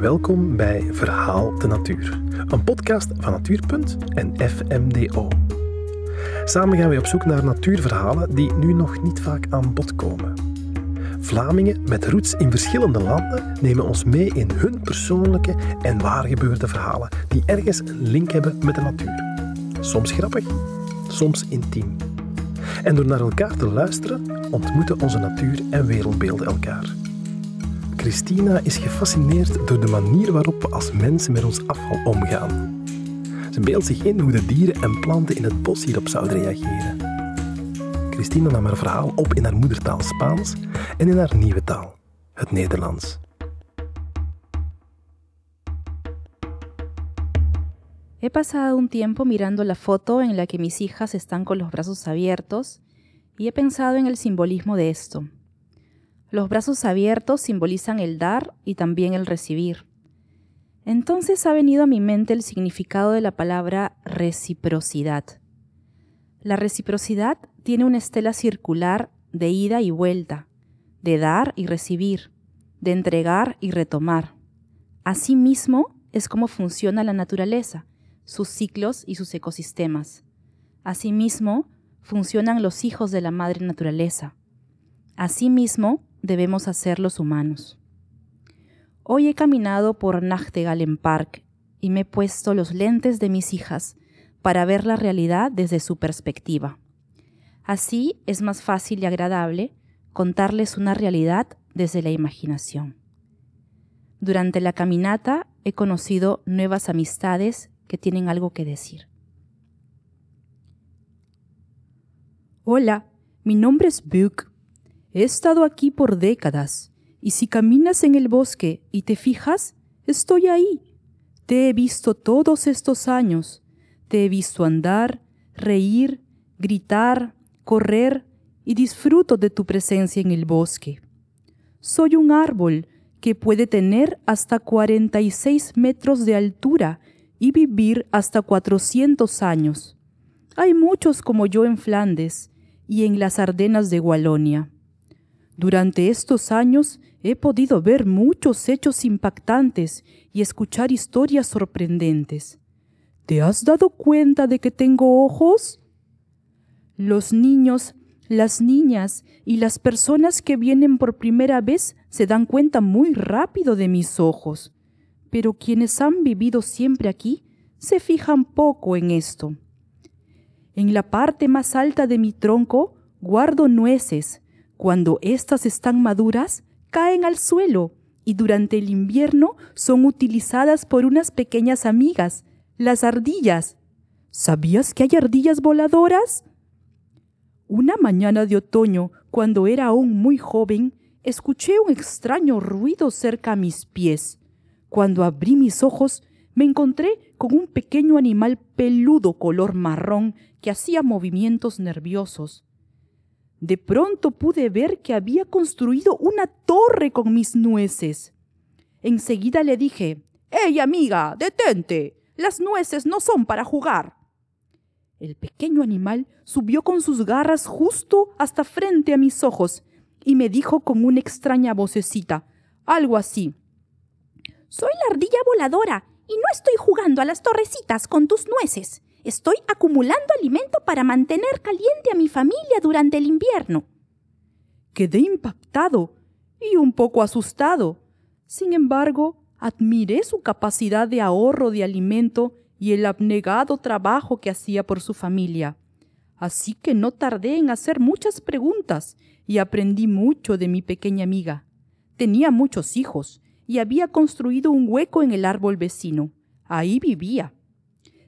Welkom bij Verhaal de Natuur, een podcast van Natuurpunt en FMDO. Samen gaan we op zoek naar natuurverhalen die nu nog niet vaak aan bod komen. Vlamingen met roots in verschillende landen nemen ons mee in hun persoonlijke en waargebeurde verhalen die ergens een link hebben met de natuur. Soms grappig, soms intiem. En door naar elkaar te luisteren, ontmoeten onze natuur en wereldbeelden elkaar. Christina is gefascineerd door de manier waarop we als mensen met ons afval omgaan. Ze beeldt zich in hoe de dieren en planten in het bos hierop zouden reageren. Christina nam haar verhaal op in haar moedertaal Spaans en in haar nieuwe taal, het Nederlands. He pasado un tiempo mirando la foto en la que mis hijas están con los brazos abiertos y he pensado en el simbolismo de esto. Los brazos abiertos simbolizan el dar y también el recibir. Entonces ha venido a mi mente el significado de la palabra reciprocidad. La reciprocidad tiene una estela circular de ida y vuelta, de dar y recibir, de entregar y retomar. Asimismo es como funciona la naturaleza, sus ciclos y sus ecosistemas. Asimismo funcionan los hijos de la madre naturaleza. Asimismo debemos hacer los humanos. Hoy he caminado por Nachtegalen Park y me he puesto los lentes de mis hijas para ver la realidad desde su perspectiva. Así es más fácil y agradable contarles una realidad desde la imaginación. Durante la caminata he conocido nuevas amistades que tienen algo que decir. Hola, mi nombre es Buck He estado aquí por décadas, y si caminas en el bosque y te fijas, estoy ahí. Te he visto todos estos años. Te he visto andar, reír, gritar, correr, y disfruto de tu presencia en el bosque. Soy un árbol que puede tener hasta 46 metros de altura y vivir hasta 400 años. Hay muchos como yo en Flandes y en las Ardenas de Walonia. Durante estos años he podido ver muchos hechos impactantes y escuchar historias sorprendentes. ¿Te has dado cuenta de que tengo ojos? Los niños, las niñas y las personas que vienen por primera vez se dan cuenta muy rápido de mis ojos, pero quienes han vivido siempre aquí se fijan poco en esto. En la parte más alta de mi tronco guardo nueces, cuando éstas están maduras, caen al suelo y durante el invierno son utilizadas por unas pequeñas amigas, las ardillas. ¿Sabías que hay ardillas voladoras? Una mañana de otoño, cuando era aún muy joven, escuché un extraño ruido cerca a mis pies. Cuando abrí mis ojos, me encontré con un pequeño animal peludo color marrón que hacía movimientos nerviosos. De pronto pude ver que había construido una torre con mis nueces. Enseguida le dije, ¡Ey, amiga! ¡Detente! Las nueces no son para jugar. El pequeño animal subió con sus garras justo hasta frente a mis ojos y me dijo con una extraña vocecita, algo así. Soy la ardilla voladora y no estoy jugando a las torrecitas con tus nueces. Estoy acumulando alimento para mantener caliente a mi familia durante el invierno. Quedé impactado y un poco asustado. Sin embargo, admiré su capacidad de ahorro de alimento y el abnegado trabajo que hacía por su familia. Así que no tardé en hacer muchas preguntas y aprendí mucho de mi pequeña amiga. Tenía muchos hijos y había construido un hueco en el árbol vecino. Ahí vivía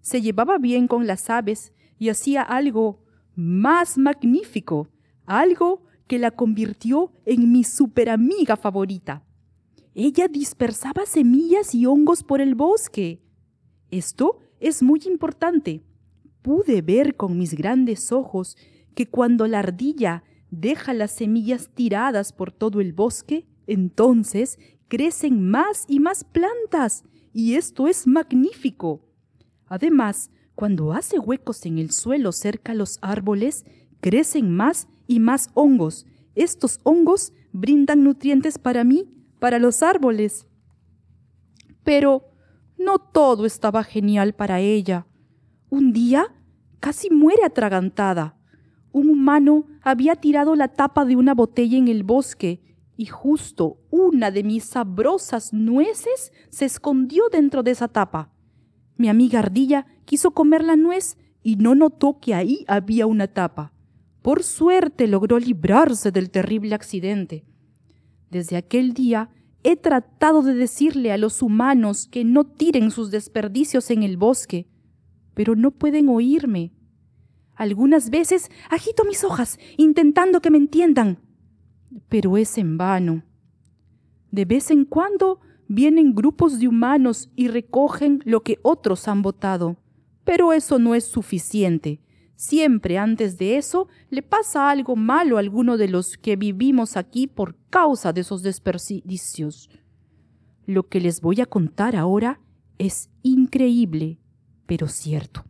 se llevaba bien con las aves y hacía algo más magnífico, algo que la convirtió en mi superamiga favorita. Ella dispersaba semillas y hongos por el bosque. Esto es muy importante. Pude ver con mis grandes ojos que cuando la ardilla deja las semillas tiradas por todo el bosque, entonces crecen más y más plantas, y esto es magnífico. Además, cuando hace huecos en el suelo cerca a los árboles, crecen más y más hongos. Estos hongos brindan nutrientes para mí, para los árboles. Pero no todo estaba genial para ella. Un día casi muere atragantada. Un humano había tirado la tapa de una botella en el bosque y justo una de mis sabrosas nueces se escondió dentro de esa tapa. Mi amiga ardilla quiso comer la nuez y no notó que ahí había una tapa. Por suerte logró librarse del terrible accidente. Desde aquel día he tratado de decirle a los humanos que no tiren sus desperdicios en el bosque, pero no pueden oírme. Algunas veces agito mis hojas intentando que me entiendan, pero es en vano. De vez en cuando vienen grupos de humanos y recogen lo que otros han votado, pero eso no es suficiente. Siempre antes de eso le pasa algo malo a alguno de los que vivimos aquí por causa de esos desperdicios. Lo que les voy a contar ahora es increíble, pero cierto.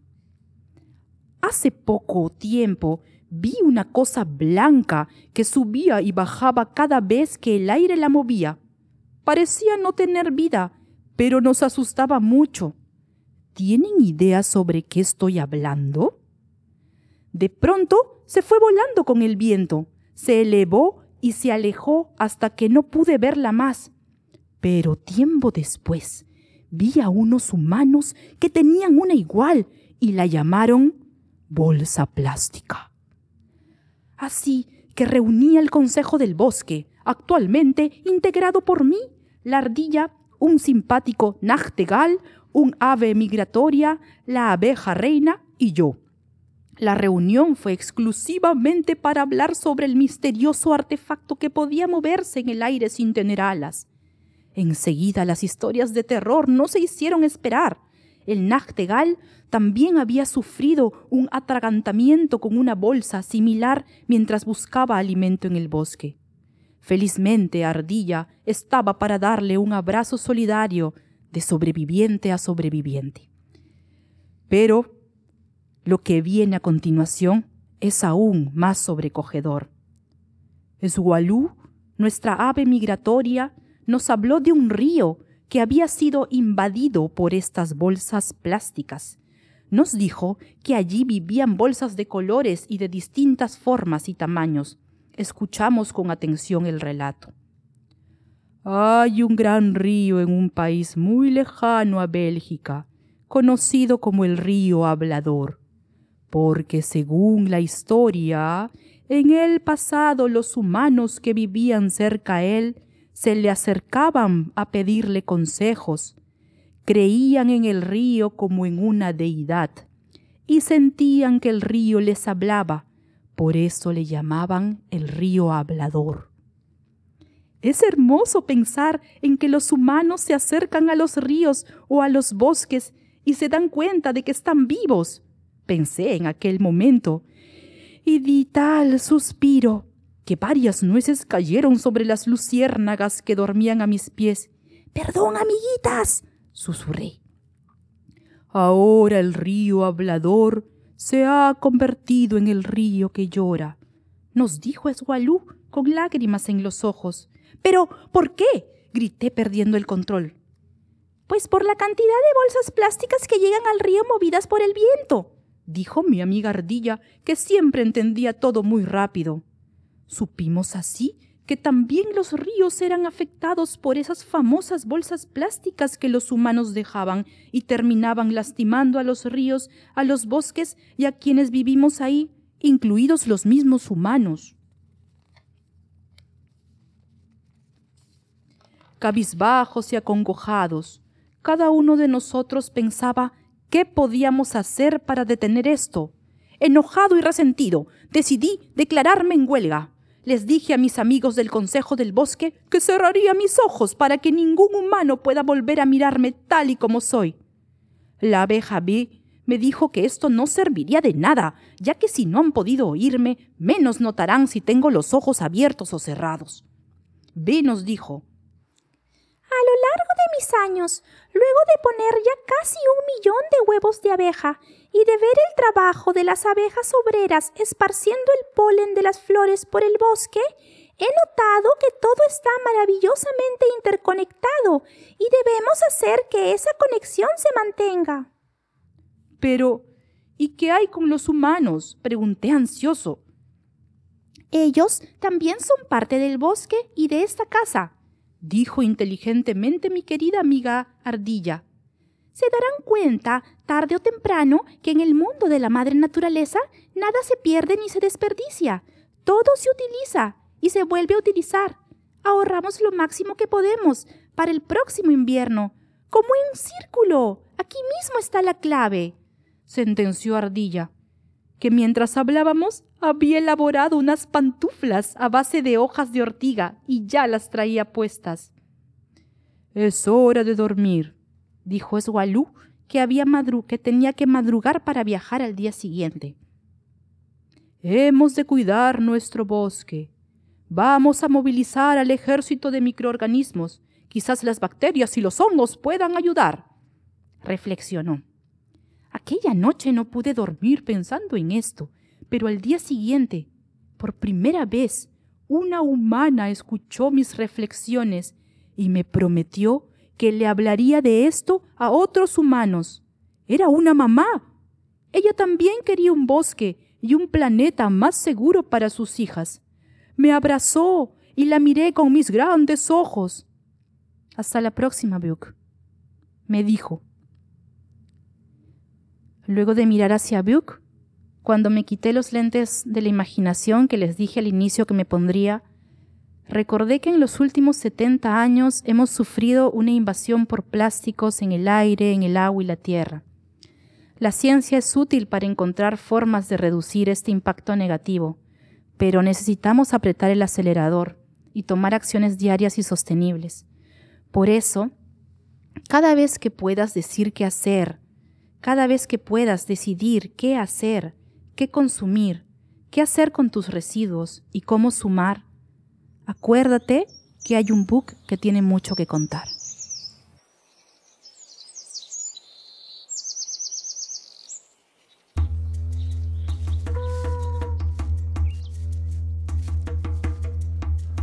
Hace poco tiempo vi una cosa blanca que subía y bajaba cada vez que el aire la movía. Parecía no tener vida, pero nos asustaba mucho. ¿Tienen idea sobre qué estoy hablando? De pronto se fue volando con el viento, se elevó y se alejó hasta que no pude verla más. Pero tiempo después vi a unos humanos que tenían una igual y la llamaron bolsa plástica. Así que reuní el Consejo del Bosque, actualmente integrado por mí, la ardilla, un simpático nachtegal, un ave migratoria, la abeja reina y yo. La reunión fue exclusivamente para hablar sobre el misterioso artefacto que podía moverse en el aire sin tener alas. Enseguida las historias de terror no se hicieron esperar. El Nachtegal también había sufrido un atragantamiento con una bolsa similar mientras buscaba alimento en el bosque. Felizmente Ardilla estaba para darle un abrazo solidario de sobreviviente a sobreviviente. Pero lo que viene a continuación es aún más sobrecogedor. Esgualú, nuestra ave migratoria, nos habló de un río que había sido invadido por estas bolsas plásticas. Nos dijo que allí vivían bolsas de colores y de distintas formas y tamaños. Escuchamos con atención el relato. Hay un gran río en un país muy lejano a Bélgica, conocido como el río Hablador porque según la historia, en el pasado los humanos que vivían cerca a él se le acercaban a pedirle consejos, creían en el río como en una deidad y sentían que el río les hablaba, por eso le llamaban el río hablador. Es hermoso pensar en que los humanos se acercan a los ríos o a los bosques y se dan cuenta de que están vivos, pensé en aquel momento, y di tal suspiro que varias nueces cayeron sobre las luciérnagas que dormían a mis pies. Perdón, amiguitas, susurré. Ahora el río hablador se ha convertido en el río que llora, nos dijo Esgualú con lágrimas en los ojos. Pero, ¿por qué? grité perdiendo el control. Pues por la cantidad de bolsas plásticas que llegan al río movidas por el viento, dijo mi amiga Ardilla, que siempre entendía todo muy rápido. Supimos así que también los ríos eran afectados por esas famosas bolsas plásticas que los humanos dejaban y terminaban lastimando a los ríos, a los bosques y a quienes vivimos ahí, incluidos los mismos humanos. Cabizbajos y acongojados, cada uno de nosotros pensaba ¿Qué podíamos hacer para detener esto? Enojado y resentido, decidí declararme en huelga. Les dije a mis amigos del Consejo del Bosque que cerraría mis ojos para que ningún humano pueda volver a mirarme tal y como soy. La abeja B me dijo que esto no serviría de nada, ya que si no han podido oírme, menos notarán si tengo los ojos abiertos o cerrados. B nos dijo, a lo largo de mis años, luego de poner ya casi un millón de huevos de abeja y de ver el trabajo de las abejas obreras esparciendo el polen de las flores por el bosque, He notado que todo está maravillosamente interconectado y debemos hacer que esa conexión se mantenga. Pero, ¿y qué hay con los humanos? pregunté ansioso. Ellos también son parte del bosque y de esta casa, dijo inteligentemente mi querida amiga Ardilla. Se darán cuenta, tarde o temprano, que en el mundo de la madre naturaleza nada se pierde ni se desperdicia. Todo se utiliza y se vuelve a utilizar. Ahorramos lo máximo que podemos para el próximo invierno. Como en un círculo. Aquí mismo está la clave. sentenció Ardilla, que mientras hablábamos había elaborado unas pantuflas a base de hojas de ortiga y ya las traía puestas. Es hora de dormir, dijo Esgualú, que, había que tenía que madrugar para viajar al día siguiente. Hemos de cuidar nuestro bosque. Vamos a movilizar al ejército de microorganismos. Quizás las bacterias y los hongos puedan ayudar. Reflexionó. Aquella noche no pude dormir pensando en esto, pero al día siguiente, por primera vez, una humana escuchó mis reflexiones y me prometió que le hablaría de esto a otros humanos. Era una mamá. Ella también quería un bosque y un planeta más seguro para sus hijas. Me abrazó y la miré con mis grandes ojos. Hasta la próxima, Buck, me dijo. Luego de mirar hacia Buck, cuando me quité los lentes de la imaginación que les dije al inicio que me pondría, recordé que en los últimos 70 años hemos sufrido una invasión por plásticos en el aire, en el agua y la tierra. La ciencia es útil para encontrar formas de reducir este impacto negativo, pero necesitamos apretar el acelerador y tomar acciones diarias y sostenibles. Por eso, cada vez que puedas decir qué hacer, cada vez que puedas decidir qué hacer, qué consumir, qué hacer con tus residuos y cómo sumar, acuérdate que hay un book que tiene mucho que contar.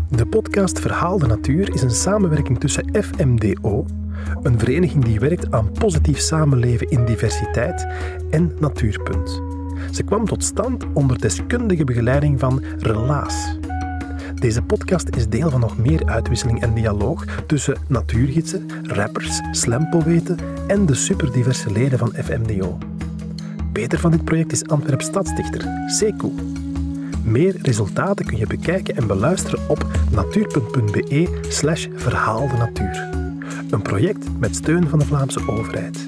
De podcast Verhaal de Natuur is een samenwerking tussen FMDO, een vereniging die werkt aan positief samenleven in diversiteit, en Natuurpunt. Ze kwam tot stand onder deskundige begeleiding van Relaas. Deze podcast is deel van nog meer uitwisseling en dialoog tussen natuurgidsen, rappers, slampoëten en de superdiverse leden van FMDO. Beter van dit project is Antwerp stadsdichter Sekou. Meer resultaten kun je bekijken en beluisteren op natuur.be slash verhaal de natuur. Een project met steun van de Vlaamse overheid.